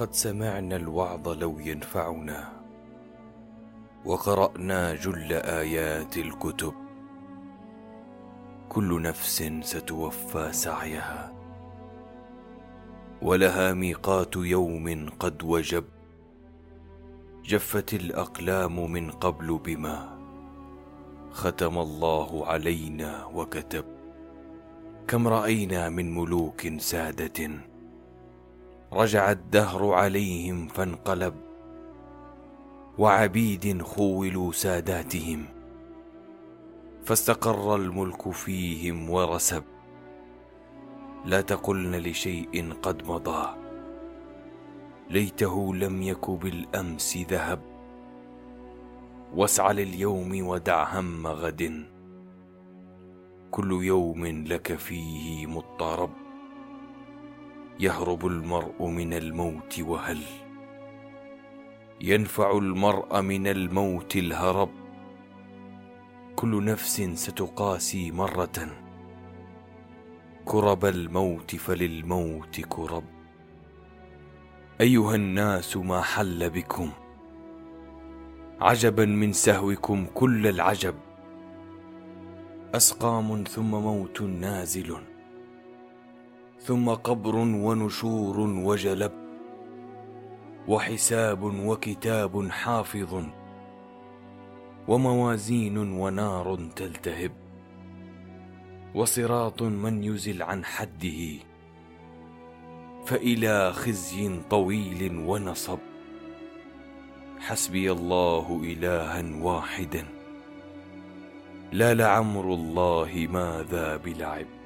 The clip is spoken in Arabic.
لقد سمعنا الوعظ لو ينفعنا وقرأنا جل آيات الكتب كل نفس ستوفى سعيها ولها ميقات يوم قد وجب جفت الأقلام من قبل بما ختم الله علينا وكتب كم رأينا من ملوك سادة رجع الدهر عليهم فانقلب وعبيد خولوا ساداتهم فاستقر الملك فيهم ورسب. لا تقلن لشيء قد مضى ليته لم يك بالأمس ذهب. واسع لليوم ودع هم غد كل يوم لك فيه مضطرب. يهرب المرء من الموت وهل ينفع المرء من الموت الهرب؟ كل نفس ستقاسي مرة. كرب الموت فللموت كرب. أيها الناس ما حل بكم؟ عجبا من سهوكم كل العجب. أسقام ثم موت نازل. ثم قبر ونشور وجلب وحساب وكتاب حافظ وموازين ونار تلتهب وصراط من يزل عن حده فإلى خزي طويل ونصب حسبي الله إلها واحدا لا لعمر الله ماذا بلعب